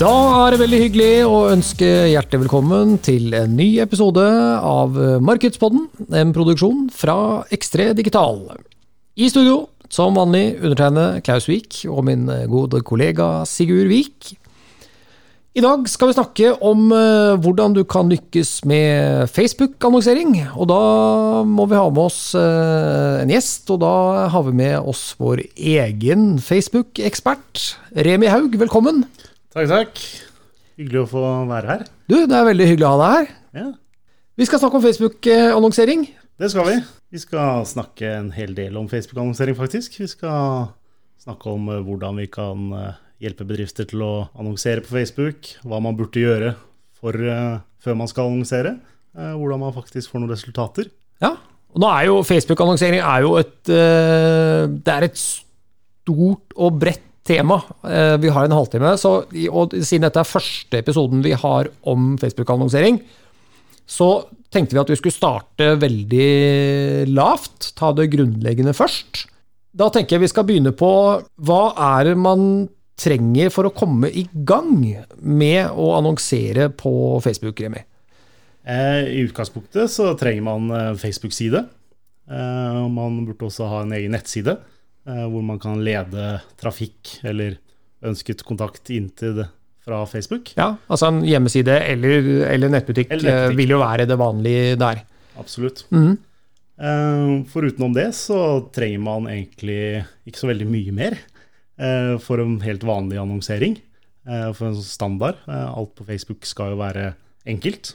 Da er det veldig hyggelig å ønske hjertelig velkommen til en ny episode av Markedspodden, en produksjon fra Ekstre Digital. I studio, som vanlig, undertegnede Klaus Wiik og min gode kollega Sigurd Vik. I dag skal vi snakke om eh, hvordan du kan lykkes med Facebook-annonsering. Og da må vi ha med oss eh, en gjest, og da har vi med oss vår egen Facebook-ekspert. Remi Haug, velkommen. Takk, takk. Hyggelig å få være her. Du, det er veldig hyggelig å ha deg her. Ja, Vi skal snakke om Facebook-annonsering. Det skal vi. Vi skal snakke en hel del om Facebook-annonsering, faktisk. Vi skal snakke om eh, hvordan vi kan eh, hjelpe bedrifter til å annonsere på Facebook. Hva man burde gjøre for, eh, før man skal annonsere. Hvordan man faktisk får noen resultater. Ja, og nå er jo Facebook-annonsering er jo et Det er et stort og bredt tema. Eh, Vi har en halvtime, så, og siden dette er første episoden vi har om Facebook-annonsering, så tenkte vi at vi skulle starte veldig lavt, ta det grunnleggende først. Da tenker jeg vi skal begynne på hva er det man trenger for å komme i gang med å annonsere på Facebook, Remi? Eh, I utgangspunktet så trenger man eh, Facebook-side. Man burde også ha en egen nettside hvor man kan lede trafikk eller ønsket kontakt inntil det fra Facebook. Ja, altså en hjemmeside eller, eller nettbutikk, Eller nettbutikk. eh, vil jo være det vanlige der. Absolutt. Mhm. Eh, Forutenom det så trenger man egentlig ikke så veldig mye mer eh, for en helt vanlig annonsering. eh, For en sånn standard. Eh, Alt på Facebook skal jo være enkelt.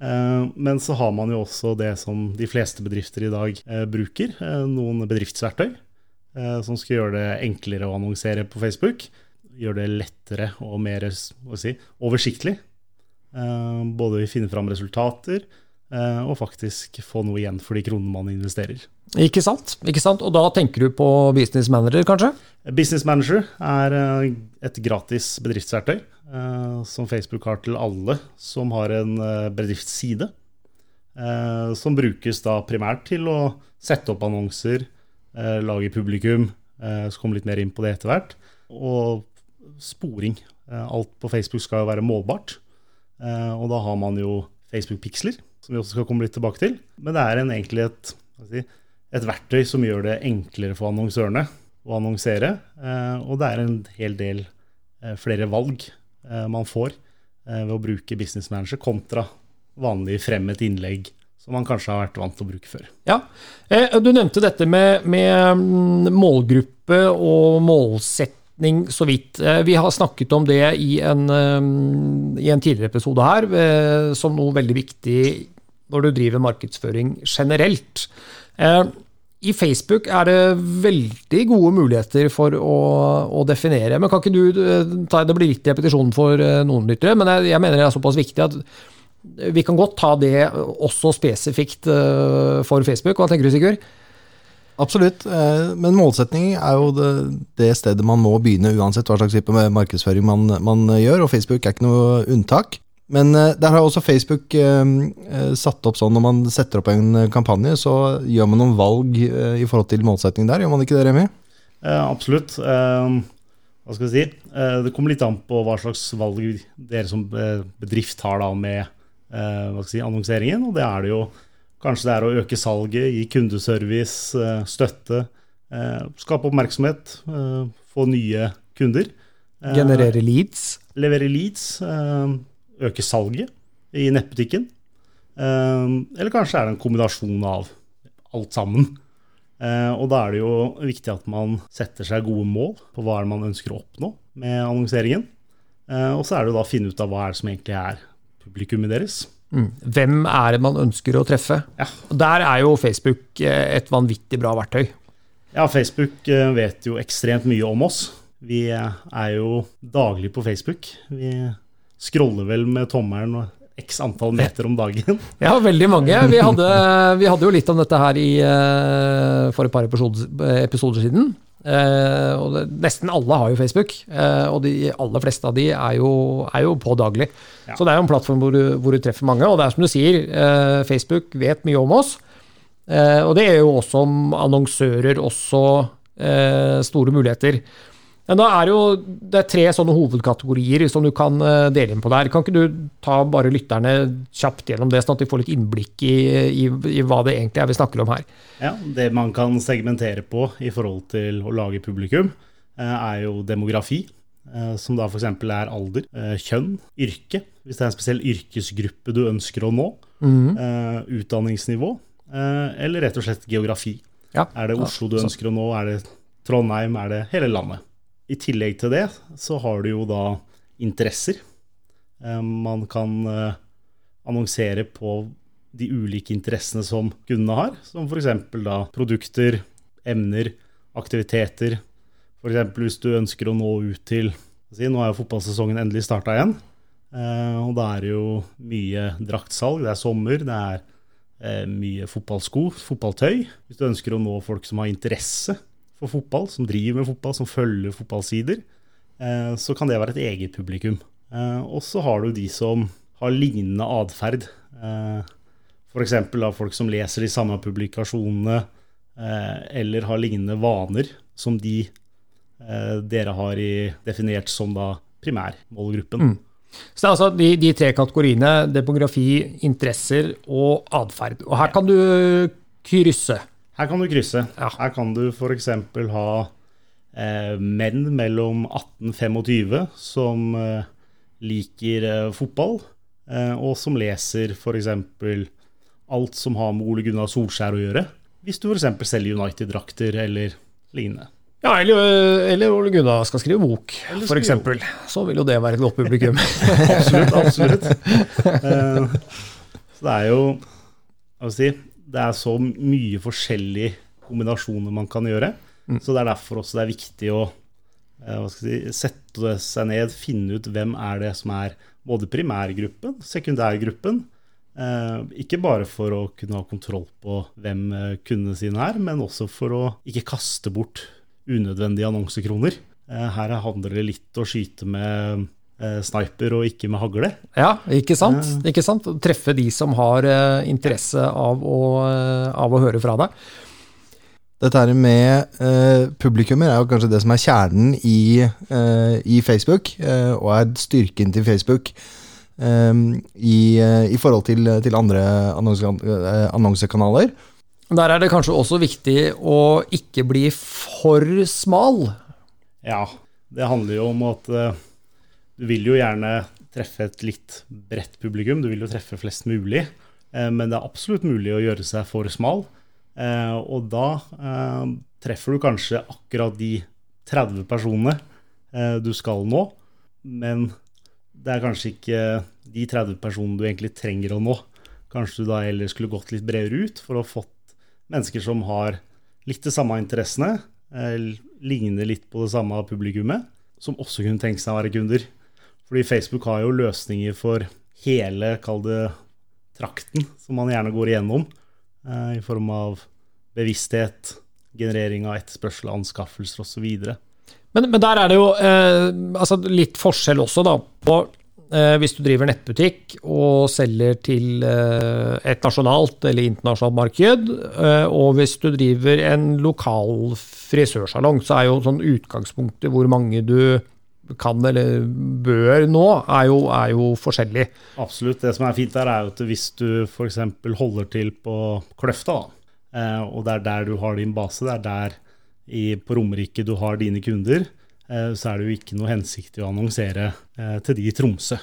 Eh, Men så har man jo også det som de fleste bedrifter i dag eh, bruker. eh, Noen bedriftsverktøy eh, som skal gjøre det enklere å annonsere på Facebook. Gjøre det lettere og mer si, oversiktlig. Eh, Både finne fram resultater, eh, og faktisk få noe igjen for de kronene man investerer. Ikke sant? Ikke sant? Og da tenker du på Business Manager, kanskje? Business Manager er eh, et gratis bedriftsverktøy eh, som Facebook har til alle som har en eh, bedriftsside. eh, Som brukes da primært til å sette opp annonser, eh, lage publikum, eh, så komme litt mer inn på det etter hvert, og sporing. Eh, Alt på Facebook skal jo være målbart, eh, og da har man jo Facebook-piksler, som vi også skal komme litt tilbake til. Men det er en, egentlig et, si, et verktøy som gjør det enklere for annonsørene å annonsere, eh, og det er en hel del eh, flere valg man får ved å bruke Business Manager kontra vanlig fremmet innlegg som man kanskje har vært vant til å bruke før. Ja. Eh, Du nevnte dette med, med mm, målgruppe og målsetning så vidt. Eh, Vi har snakket om det i en, eh, i en tidligere episode her, eh, som noe veldig viktig når du driver markedsføring generelt. I Facebook er det veldig gode muligheter for å, å definere. Men kan ikke du Det blir litt repetisjon for noen lyttere, men jeg, jeg mener det er såpass viktig at vi kan godt ta det også spesifikt eh, for Facebook. Hva tenker du, Sigurd? Absolutt, eh, men målsetning er jo det, det stedet man må begynne, uansett hva slags type markedsføring man, man gjør, og Facebook er ikke noe unntak. Men eh, der har også Facebook eh, eh, satt opp sånn når man setter opp en kampanje, så gjør man noen valg eh, i forhold til målsetning der, gjør man ikke det, Remi? Eh, absolutt. Eh, hva skal vi si? Eh, det kommer litt an på hva slags valg dere som eh, bedrift har da med eh, si, annonseringen. Og det er det jo kanskje det er å øke salget, gi kundeservice, eh, støtte, eh, skape oppmerksomhet, eh, få nye kunder. Generere leads? levere leads, eh, øke salget i nettbutikken. Eller kanskje er det en kombinasjon av alt sammen. Eh, Og da er det jo viktig at man setter seg gode mål på hva man ønsker å oppnå med annonseringen. Eh, Og så er det jo da å finne ut av hva er det som egentlig er publikummet deres. Mm. Hvem er det man ønsker å treffe? Ja. Der er jo Facebook eh, et vanvittig bra verktøy. Ja, Facebook eh, vet jo ekstremt mye om oss. Vi eh, er jo daglig på Facebook. Vi scroller vel med tommelen og x antall meter om dagen. Ja, veldig mange. Vi hadde, vi hadde jo litt om dette her i, for et par episoder, episoder siden. Uh, og nesten alle har jo Facebook, uh, og de aller fleste av de er jo, er jo på daglig. Ja. Så det er jo en plattform hvor du, hvor du, treffer mange. Og det er som du sier, Facebook vet mye om oss. og det er jo også om annonsører også store muligheter. Men da er jo, det er tre sånne hovedkategorier som du kan eh, dele inn på der. Kan ikke du ta bare lytterne kjapt gjennom det, sånn at de får litt innblikk i, i, i, hva det egentlig er vi snakker om her? Ja, Det man kan segmentere på i forhold til å lage publikum, eh, er jo demografi. Eh, som da f.eks. er alder, kjønn, yrke, hvis det er en spesiell yrkesgruppe du ønsker å nå. Mm. Utdanningsnivå, eller rett og slett geografi. Ja. Er det Oslo du ønsker å nå, er det Trondheim, er det hele landet? I tillegg til det så har du jo da interesser. Eh, man kan eh, annonsere på de ulike interessene som kundene har, som f.eks. da produkter, emner, aktiviteter. F.eks. hvis du ønsker å nå ut til Nå er jo fotballsesongen endelig starta igjen. Eh, og da er det jo mye draktsalg. Det er sommer, det er mye fotballsko, fotballtøy. Hvis du ønsker å nå folk som har interesse for fotball, som driver med fotball, som følger fotballsider, eh, så kan det være et eget publikum. Eh, og så har du de som har lignende atferd. Eh, F.eks. folk som leser de samme publikasjonene, eller har lignende vaner som de dere har definert som da primærmålgruppen. Mm. Så det er altså de, de, tre kategoriene demografi, interesser og atferd. Og her kan du krysse. Her kan du krysse. Ja. Her kan du f.eks. ha eh, menn mellom 18-25 som eh, liker eh, fotball, eh, og som leser f.eks. alt som har med Ole Gunnar Solskjær å gjøre. Hvis du f.eks. selger United-drakter eller lignende. Ja, eller, eh, eller, Ole Gunnar skal skrive bok, f.eks. Så vil jo det være et godt publikum. absolutt, absolutt. Eh, så det er jo Hva skal jeg si det er så mye forskjellige kombinasjoner man kan gjøre. Mm. Så det er derfor også det er viktig å eh, si, sette seg ned, finne ut hvem er det som er både primærgruppen, sekundærgruppen. Eh, ikke bare for å kunne ha kontroll på hvem eh, kundene sine er, men også for å ikke kaste bort unødvendige annonsekroner. Her handler det litt å skyte med sniper og ikke med hagle. Ja, ikke sant? Eh. Ikke sant? Treffe de som har eh, interesse av å, eh, av å, høre fra deg. Dette her med eh, publikummer er jo kanskje det som er kjernen i, eh, i Facebook, og er styrken til Facebook. I, i, forhold til, til andre annonsekanaler. Der er det kanskje også viktig å ikke bli for smal. Ja, det handler jo om at du vil jo gjerne treffe et litt bredt publikum, du vil jo treffe flest mulig. Eh, men det er absolutt mulig å gjøre seg for smal. Eh, og da eh, treffer du kanskje akkurat de 30 personene du skal nå. Men det er kanskje ikke de 30 personene du egentlig trenger å nå. Kanskje du da heller skulle gått litt bredere ut for å ha fått mennesker som har litt de samme interessene, ligner litt på det samme publikummet, som også kunne tenke seg å være kunder. Fordi Facebook har jo løsninger for hele, kall det, trakten, som man gjerne går igjennom. Eh, I form av bevissthet, generering av etterspørsel, anskaffelser osv. Men, men der er det jo eh, altså litt forskjell også, da, på eh, hvis du driver nettbutikk og selger til eh, et nasjonalt eller internasjonalt marked, eh, og hvis du driver en lokal frisørsalong, så er jo sånn utgangspunktet hvor mange du kan eller bør nå, er jo, er jo, forskjellig. Absolutt. Det som er fint der, er at hvis du f.eks. holder til på Kløfta, da, og det er der du har din base, det er der i, på Romerike du har dine kunder, eh, så er det jo ikke noe hensikt i å annonsere eh, til de i Tromsø.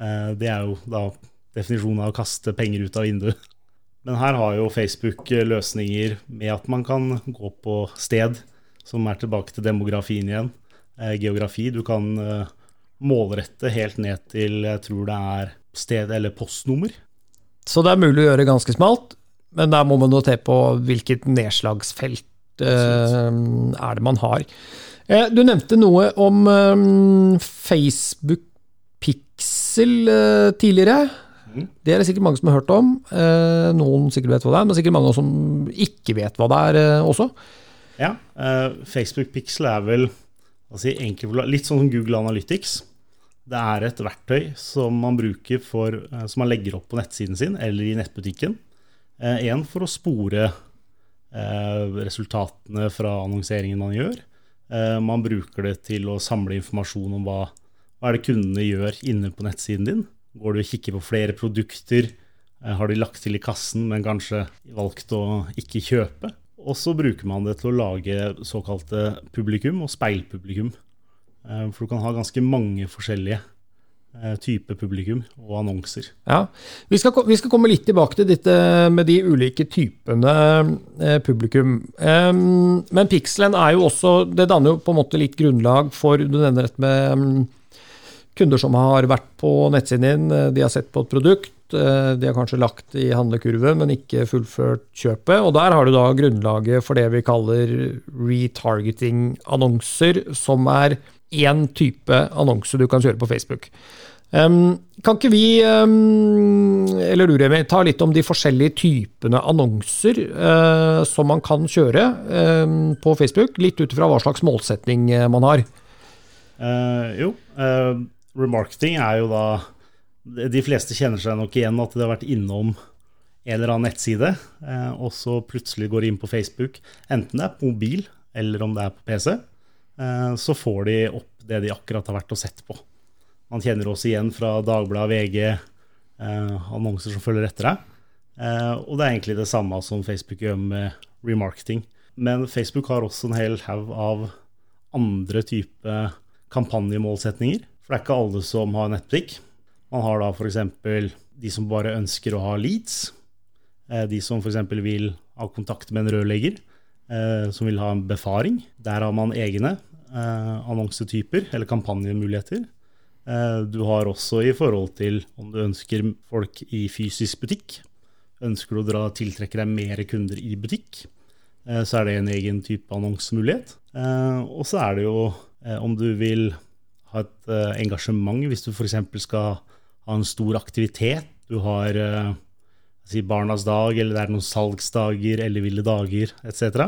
Det er jo da definisjonen av å kaste penger ut av vinduet. Men her har jo Facebook løsninger med at man kan gå på sted, som er tilbake til demografien igjen. Eh, geografi. Du kan eh, målrette helt ned til jeg tror det er sted eller postnummer. Så det er mulig å gjøre ganske smalt, men der må man jo se på hvilket nedslagsfelt eh, er det man har. Du nevnte noe om Facebook Pixel eh, tidligere. Mm. Det er det sikkert mange som har hørt om. Eh, noen sikkert vet hva det er, men sikkert mange som ikke vet hva det er eh, også. Ja, eh, Facebook Pixel er vel si, litt sånn som Google Analytics. Det er et verktøy som man bruker for, eh, som man legger opp på nettsiden sin eller i nettbutikken. Én for å spore eh, resultatene fra annonseringen man gjør. Eh, man bruker det til å samle informasjon om hva, hva er det kundene gjør inne på nettsiden din. Går du og kikker på flere produkter? Eh, Har de lagt til i kassen, men kanskje valgt å ikke kjøpe? Og så bruker man det til å lage såkalte publikum og speilpublikum. Eh, For du kan ha ganske mange forskjellige type typer publikum og annonser. Ja, vi skal, vi skal komme litt tilbake til dette med de ulike typene eh, publikum. Men Pixelen er jo også Det danner jo på en måte litt grunnlag for Du nevner dette med kunder som har vært på nettsiden din, eh, de har sett på et produkt, eh, de har kanskje lagt i handlekurven, men ikke fullført kjøpet. Og der har du da grunnlaget for det vi kaller retargeting-annonser, som er én type annonse du kan kjøre på Facebook. Um, kan ikke vi, um, eller du Remi, ta litt om de forskjellige typene annonser uh, som man kan kjøre um, på Facebook, litt ut ifra hva slags målsetning eh, man har? Uh, jo, uh, remarketing er jo da De fleste kjenner seg nok igjen at de har vært innom en eller annen nettside, eh, og så plutselig går de inn på Facebook, enten det er på mobil eller om det er på PC, eh, så får de opp det de akkurat har vært og sett på. Man kjenner også igjen fra Dagbladet, VG, eh, annonser som følger etter deg. Og det er egentlig det samme som Facebook gjør med remarketing. Men Facebook har også en hel haug av andre type kampanjemålsetninger. For det er ikke alle som har nettbutikk. Man har da f.eks. de som bare ønsker å ha leads. Eh, De som f.eks. vil ha kontakt med en rørlegger, eh, som vil ha en befaring. Der har man egne eh, annonsetyper eller kampanjemuligheter. Du har også i forhold til om du ønsker folk i fysisk butikk. Ønsker du å dra, tiltrekke deg mer kunder i butikk, så er det en egen type annonsemulighet. Og så er det jo om du vil ha et engasjement, hvis du f.eks. skal ha en stor aktivitet. Du har eh, si Barnas dag, eller det er noen salgsdager eller ville dager etc.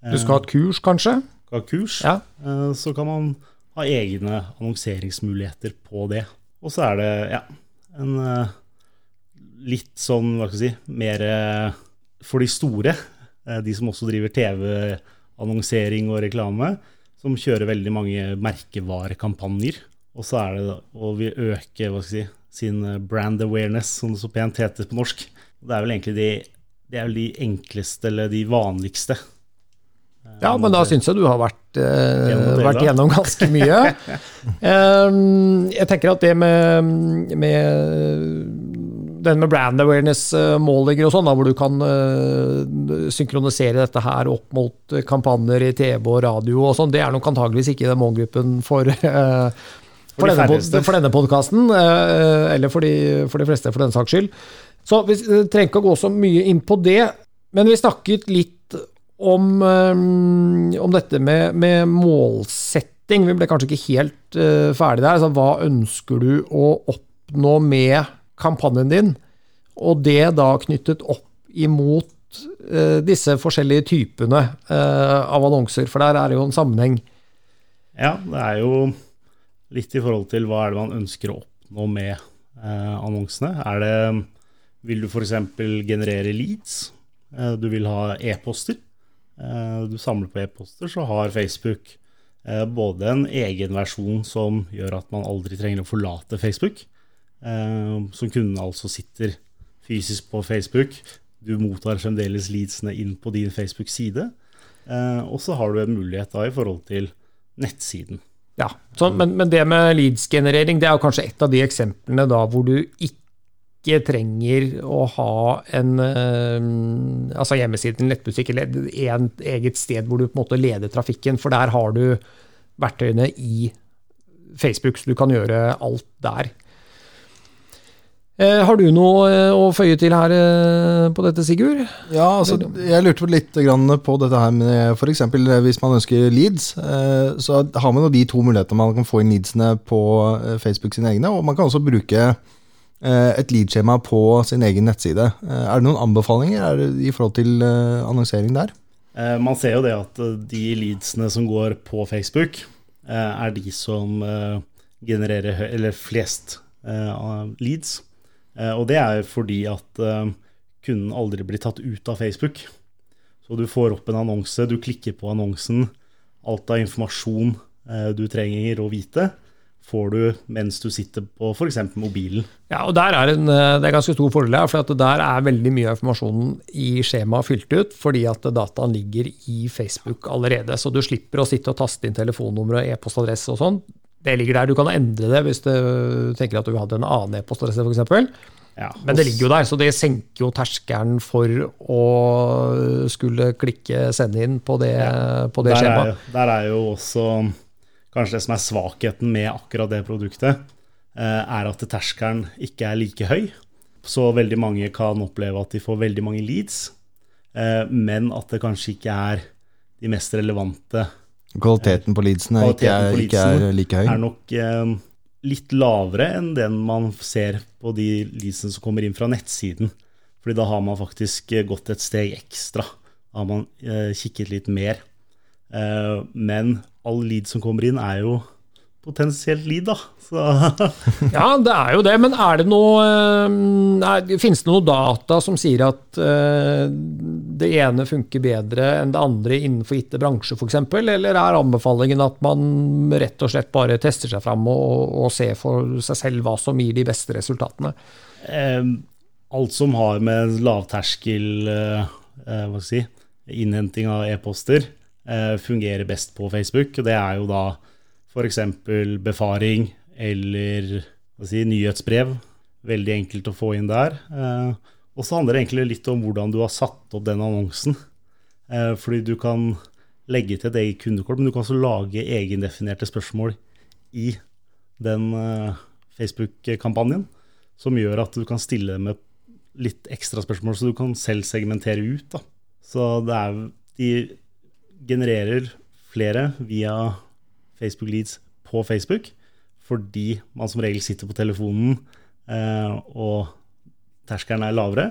Du skal ha et kurs, kanskje? Skal ha kurs, Ja. eh, så kan man ha egne annonseringsmuligheter på det. Og så er det ja, en eh, litt sånn, hva skal jeg si, mer for de store, eh, de som også driver TV-annonsering og reklame, som kjører veldig mange merkevarekampanjer. Og så er det å vi øke hva skal jeg si, sin eh, brand awareness, som det så pent heter på norsk. Det er vel egentlig de, de, er vel de enkleste, eller de vanligste. eh, Ja, men da syns jeg du har vært, eh, vært gjennom ganske mye. um, jeg tenker at det med, med den med brand awareness-målinger og sånn, hvor du kan uh, synkronisere dette her opp mot eh, kampanjer i TV og radio og sånn, det er nok antageligvis ikke den målgruppen for, eh, For for, de denne, for denne podkasten, eller for de, for de fleste, for den saks skyld. Så vi eh, trenger ikke å gå så mye inn på det, men vi snakket litt om, eh, om dette med, med målsetting. Vi ble kanskje ikke helt uh, ferdig der. Altså, hva ønsker du å oppnå med kampanjen din? Og det da knyttet opp imot eh, disse forskjellige typene eh, av annonser, for der er det jo en sammenheng. Ja, det er jo litt i forhold til hva er det man ønsker å oppnå med eh, annonsene. Er det, vil du f.eks. generere leads? Eh, du vil ha e-poster. Eh, du samler på e-poster, så har Facebook eh, både en egen versjon som gjør at man aldri trenger å forlate Facebook, eh, som kunden altså sitter fysisk på Facebook. Du mottar fremdeles leadsene inn på din Facebook-side. Eh, og så har du en mulighet da i forhold til nettsiden. Ja, så, men, men det med leads-generering, det er jo kanskje et av de eksemplene da hvor du ikke trenger å ha en øh, altså hjemmeside, en nettbutikk eller en eget sted hvor du på en måte leder trafikken, for der har du verktøyene i Facebook, så du kan gjøre alt der. Eh, har du noe eh, å føye til her eh, på dette, Sigurd? Ja, altså, jeg lurte litt på dette her med f.eks. hvis man ønsker leads. eh, Så har man jo de to mulighetene. Man kan få inn leadsene på Facebook sine egne, og man kan også bruke et leadskjema på sin egen nettside. Er det noen anbefalinger er det i forhold til annonsering der? Eh, Man ser jo det at de leadsene som går på Facebook, eh, er de som genererer eller flest eh, leads. Eh, Og det er fordi at eh, kunden aldri blir tatt ut av Facebook. Så du får opp en annonse, du klikker på annonsen. Alt av informasjon eh, du trenger å vite, får du mens du sitter på f.eks. mobilen. Ja, og er en, Det er ganske stor fordel her, for der er veldig mye av informasjonen i skjemaet fylt ut, fordi at dataen ligger i Facebook allerede. Så du slipper å sitte og taste inn telefonnummer og e-postadresse og sånn. Det ligger der. Du kan endre det hvis du tenker at du hadde en annen e-postadresse, f.eks. Ja, Men det ligger jo der, så det senker jo terskelen for å skulle klikke 'sende inn' på det, på det der, skjemaet. er, der er jo også kanskje det som er svakheten med akkurat det produktet, eh, er at terskelen ikke er like høy. Så veldig mange kan oppleve at de får veldig mange leads, eh, men at det kanskje ikke er de mest relevante Kvaliteten på leadsene ikke ikke er like høy. er nok eh, litt lavere enn den man ser på de leadsene som kommer inn fra nettsiden. Fordi da har man faktisk eh, gått et steg ekstra. Da har man eh, kikket litt mer. Eh, men all lead som kommer inn, er jo potensielt lid da. Så Ja, det er jo det, men er det noe eh, er- Finnes det noe data som sier at uh, det ene funker bedre enn det andre innenfor gitte bransjer, f.eks.? Eller er anbefalingen at man rett og slett bare tester seg fram og, og ser for seg selv hva som gir de beste resultatene? Um, alt som har med lavterskel eh, hva skal jeg si, innhenting av e-poster, uh, fungerer best på Facebook. Og det er jo da f.eks. befaring eller si, nyhetsbrev. Veldig enkelt å få inn der. Eh, og så handler det egentlig litt om hvordan du har satt opp den annonsen. Eh, fordi du kan legge til et eget kundekort, men du kan også lage egendefinerte spørsmål i den eh, Facebook-kampanjen som gjør at du kan stille med litt ekstra spørsmål, så du kan selv segmentere ut. Da. Så det er, de genererer flere via Facebook Leads på Facebook, fordi man som regel sitter på telefonen, eh, og terskelen er lavere.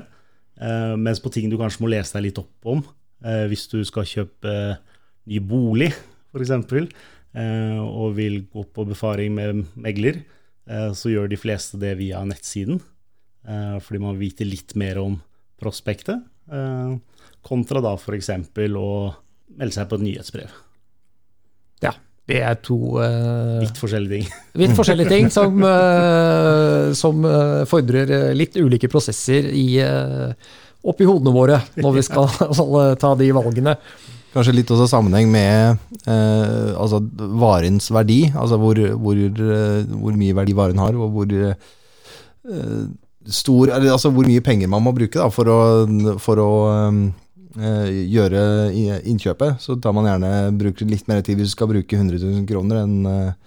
Eh, mens på ting du kanskje må lese deg litt opp om, eh, hvis du skal kjøpe eh, ny bolig, f.eks., eh, og vil gå på befaring med megler, eh, så gjør de fleste det via nettsiden. Eh, fordi man vet litt mer om prospektet, kontra da f.eks. å melde seg på et nyhetsbrev. Det er to eh, Litt forskjellige ting. litt forskjellige ting som, uh, som uh, fordrer litt ulike prosesser i, oppi hodene våre når vi skal eh, ta de valgene. Kanskje litt også sammenheng med eh, altså varens verdi, altså hvor, hvor, hvor mye verdi varen har, og hvor eh, stor Altså hvor mye penger man må bruke da, for å, for å eh, gjøre innkjøpet. Så tar man gjerne bruker litt mer tid hvis du skal bruke 100 000 kroner enn eh,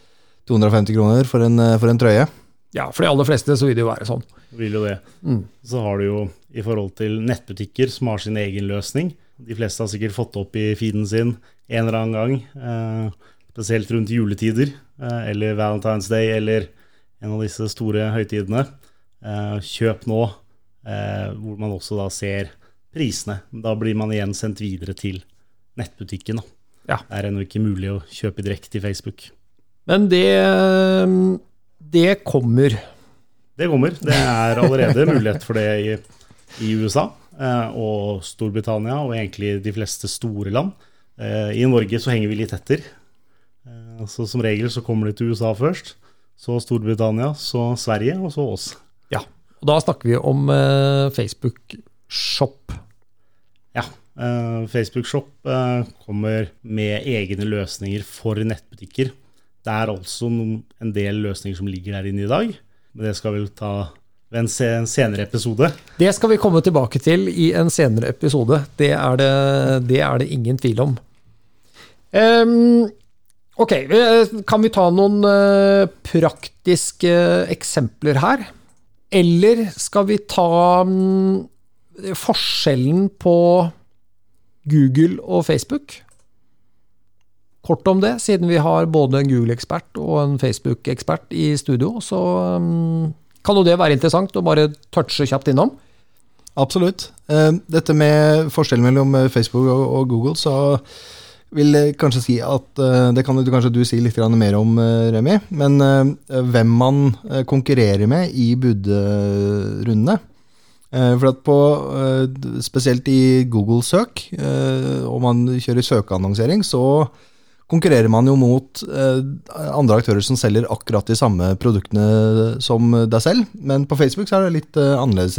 250 kroner for en, eh, for en trøye. Ja, for de aller fleste så vil det jo være sånn. Vil jo det. Mm. Så har du jo i forhold til nettbutikker som har sin egen løsning. De fleste har sikkert fått opp i feeden sin en eller annen gang. Eh, spesielt rundt juletider, eh, eller Valentine's Day, eller en av disse store høytidene. Eh, kjøp nå, eh, hvor man også da ser prisene. Da blir man igjen sendt videre til nettbutikken. Ja. Det er ennå ikke mulig å kjøpe direkte i Facebook. Men det, det kommer. Det kommer. Det er allerede mulighet for det i, i USA eh, og Storbritannia og egentlig de fleste store land. Eh, I Norge så henger vi litt etter. Eh, så som regel så kommer de til USA først, så Storbritannia, så Sverige, og så oss. Ja. Og da snakker vi om Facebook Shop. Ja. eh, Facebook Shop eh, kommer med egne løsninger for nettbutikker. Det er altså en del løsninger som ligger der inne i dag, men det skal vi ta ved en senere episode. Det skal vi komme tilbake til i en senere episode. Det er det, det, er det ingen tvil om. Um, ok, eh, kan vi ta noen praktiske eksempler her? Eller skal vi ta mm, forskjellen på Google og Facebook? Kort om det, siden vi har både en Google-ekspert og en Facebook-ekspert i studio. Så mm, kan jo det være interessant å bare touche kjapt innom. Absolutt. Eh, Dette med forskjellen mellom eh, Facebook og og Google, så vil jeg kanskje si at eh, Det kan kanskje du si litt mer om, Remi. Men hvem man konkurrerer med i budrundene. Eh, For at på, eh, spesielt i Google-søk, eh, om man kjører søkeannonsering, så konkurrerer man jo mot andre aktører som selger akkurat de samme produktene som deg selv. Men på Facebook så er det litt annerledes,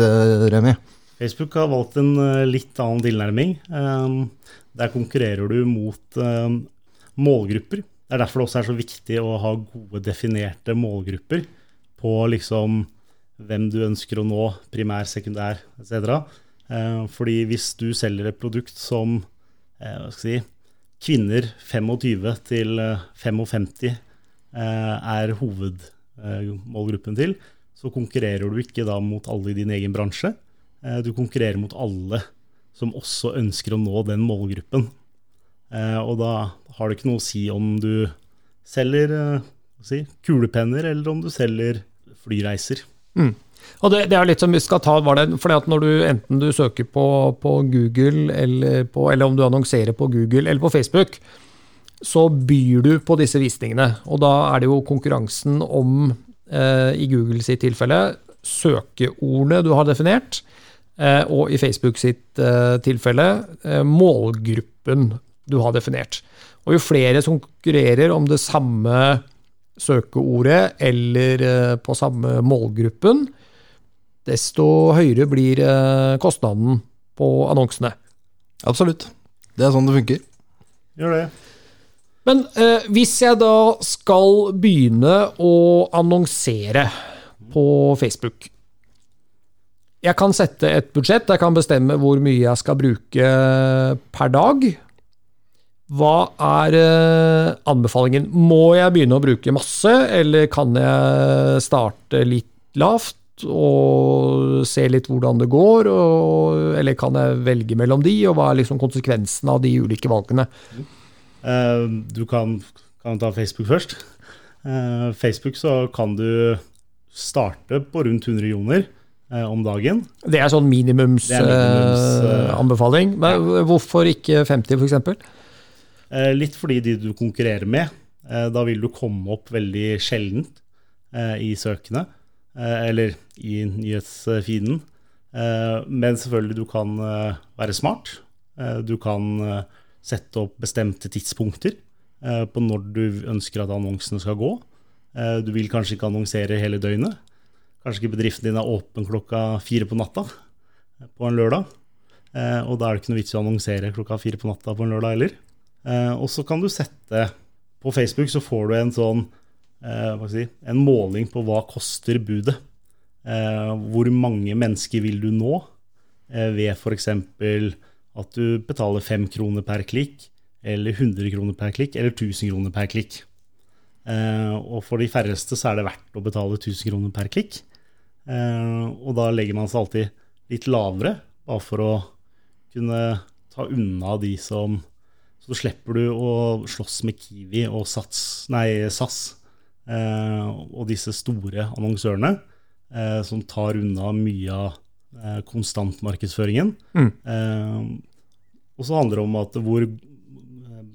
Remi. Facebook har valgt en litt annen tilnærming. Um, Der konkurrerer du mot um, målgrupper. Det er derfor det også er så viktig å ha gode, definerte målgrupper på liksom hvem du ønsker å nå, primær, sekundær etc. Eh, Fordi hvis du selger et produkt som eh, si, kvinner 25 til eh, 55 eh, er hovedmålgruppen til, så konkurrerer du ikke da mot alle i din egen bransje. Du konkurrerer mot alle som også ønsker å nå den målgruppen. Og da har det ikke noe å si om du selger si, kulepenner, eller om du selger flyreiser. Og det, det er litt som vi skal ta, var det, fordi at når du enten du søker på, på Google, eller, på, eller om du annonserer på Google eller på Facebook, så byr du på disse visningene. Og da er det jo konkurransen om, eh, i Google sitt tilfelle, søkeordene du har definert, eh, og i Facebook sitt eh, tilfelle, eh, målgruppen du har definert. Og jo flere som konkurrerer om det samme søkeordet eller eh, på samme målgruppen, desto høyere blir eh, kostnaden på annonsene. Absolutt. Det er sånn det funker. Gjør det. Men eh, hvis jeg da skal begynne å annonsere på Facebook Jeg kan sette et budsjett, jeg kan bestemme hvor mye jeg skal bruke per dag. Hva er eh, anbefalingen? Må jeg begynne å bruke masse, eller kan jeg starte litt lavt og se litt hvordan det går? Og, eller kan jeg velge mellom de, og hva er liksom konsekvensen av de ulike valgene? Uh, Du kan, kan ta Facebook først. Uh, Facebook så kan du starte på rundt 100 joner uh, om dagen. Det er sånn minimums, er minimums, eh, anbefaling. Men hvorfor ikke 50, f.eks.? Eh, Litt fordi de du konkurrerer med, eh, da vil du komme opp veldig sjeldent eh, i søkene, eller i nyhetsfeeden. Men selvfølgelig, du kan være smart. Du kan sette opp bestemte tidspunkter på når du ønsker at annonsene skal gå. Du vil kanskje ikke annonsere hele døgnet. Kanskje ikke bedriften din er åpen klokka fire på natta på en lørdag. Og da er det ikke noe vits i å annonsere klokka fire på natta på en lørdag heller. Eh, og så kan du sette På Facebook så får du en sånn eh, si, en måling på hva koster budet. Eh, hvor mange mennesker vil du nå eh, ved f.eks. at du betaler 5 kroner per klikk, eller 100 kroner per klikk, eller 1000 kroner per klikk. Og for de færreste så er det verdt å betale 1000 kroner per klikk. Og da legger man seg alltid litt lavere, bare for å kunne ta unna de som Så slipper du å slåss med Kiwi og Sats, nei, SAS eh, og disse store annonsørene eh, som tar unna mye av eh, konstantmarkedsføringen. Mm. Eh, og så handler det om at hvor, eh,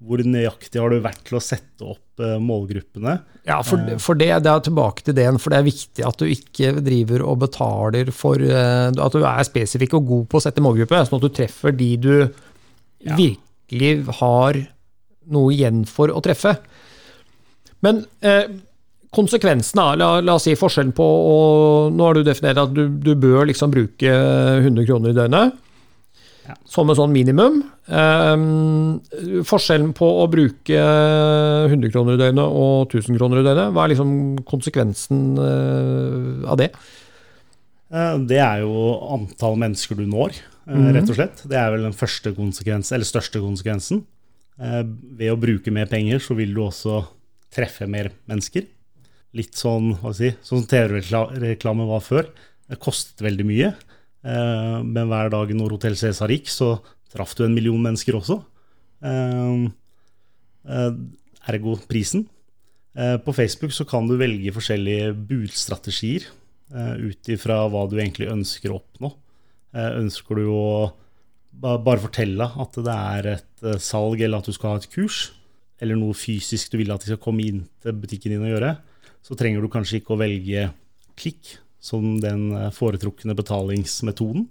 hvor nøyaktig har du vært til å sette opp eh, målgruppene? Ja, for, for det, det er tilbake til det igjen, for det er viktig at du ikke driver og betaler for At du er spesifikk og god på å sette målgruppe, sånn at du treffer de du Ja. virkelig har noe igjen for å treffe. Men eh, konsekvensene, la, la oss si forskjellen på og Nå har du definert at du, du bør liksom bruke 100 kroner i døgnet. Ja. Som en sånn minimum. Eh, forskjellen på å bruke 100 kroner i døgnet og 1000 kroner i døgnet, hva er liksom konsekvensen eh, av det? Eh, Det er jo antall mennesker du når, eh, rett og slett. Det er vel den første konsekvensen, eller største konsekvensen. Eh, Ved å bruke mer penger så vil du også treffe mer mennesker. litt sånn hva si, sånn TV-reklame var før. Det kostet veldig mye. Men hver dag når Hotell Cæsar gikk, så traff du en million mennesker også. Ergo prisen. På Facebook så kan du velge forskjellige budstrategier ut ifra hva du egentlig ønsker å oppnå. Eh, ønsker du å bare fortelle at det er et eh, salg, eller at du skal ha et kurs, eller noe fysisk du vil at de skal komme inn til butikken din og gjøre, så trenger du kanskje ikke å velge klikk som den eh, foretrukne betalingsmetoden.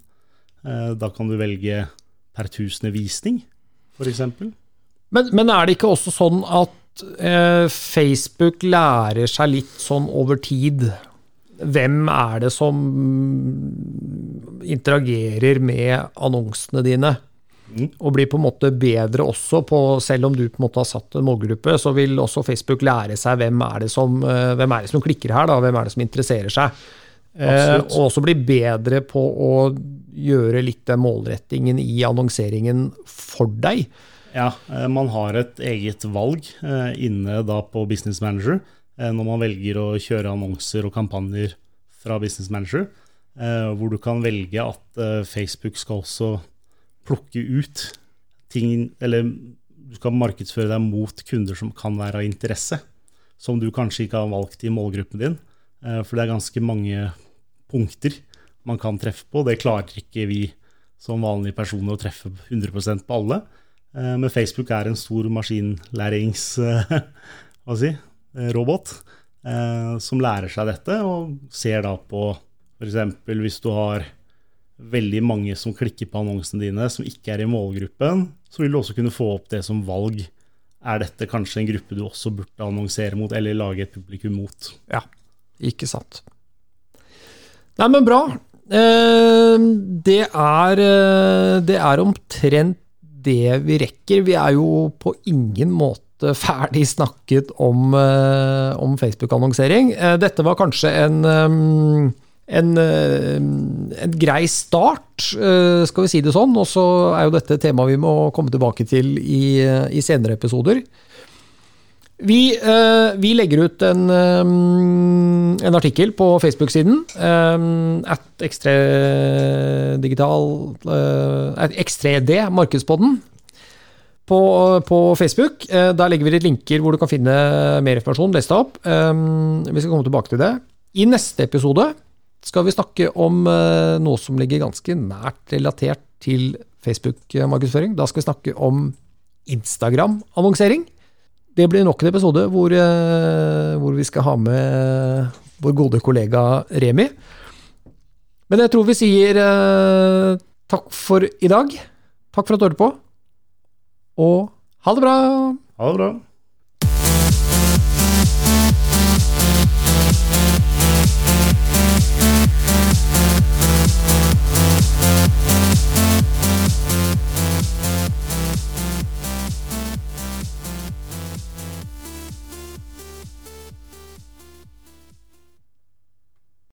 Eh, Da kan du velge per tusende visning, f.eks. Men, men er det ikke også sånn at eh, Facebook lærer seg litt sånn over tid? Hvem er det som interagerer med annonsene dine? Mm. Og blir på en måte bedre også på Selv om du på en måte har satt en målgruppe, så vil også Facebook lære seg hvem er det som, eh, hvem er det som klikker her, da? Hvem er det som interesserer seg? Eh, Absolutt. og også bli bedre på å gjøre litt den målrettingen i annonseringen for deg. Ja, eh, man har et eget valg inne da på Business Manager når man velger å kjøre annonser og kampanjer fra Business Manager, eh, hvor du kan velge at eh, Facebook skal også plukke ut ting Eller du skal markedsføre deg mot kunder som kan være av interesse, som du kanskje ikke har valgt i målgruppen din. Eh, For det er ganske mange punkter man kan treffe på. Det klarer ikke vi som vanlige personer å treffe 100% på alle. Eh, Men Facebook er en stor maskinlærings... eh, Hva si? Eh, Robot. eh, Som lærer seg dette, og ser da på f.eks. hvis du har veldig mange som klikker på annonsene dine, som ikke er i målgruppen, så vil du også kunne få opp det som valg. Er dette kanskje en gruppe du også burde annonsere mot, eller lage et publikum mot? Ja, ikke sant. Nei, men bra. Eh, det er, det er omtrent det vi rekker. Vi er jo på ingen måte ferdig snakket om, eh, om Facebook-annonsering. Eh, Dette var kanskje en, eh, en, eh, en grei start, eh, skal vi si det sånn. Og så er jo dette et tema vi må komme tilbake til i, eh, i senere episoder. Vi, eh, vi legger ut en, eh, en artikkel på Facebook-siden. eh, at Ekstre Digital eh, at Ekstre-D, Markedspodden, på, på Facebook. Eh, der legger vi litt linker hvor du kan finne mer informasjon. Les deg opp. Eh, vi skal komme tilbake til det. I neste episode skal vi snakke om eh, noe som ligger ganske nært relatert til Facebook-markedsføring. Da skal vi snakke om Instagram-annonsering. Det blir nok en episode hvor, eh, hvor vi skal ha med vår gode kollega Remi. Men jeg tror vi sier eh, takk for i dag. Takk for at du hørte på, og ha det bra! Ha det bra.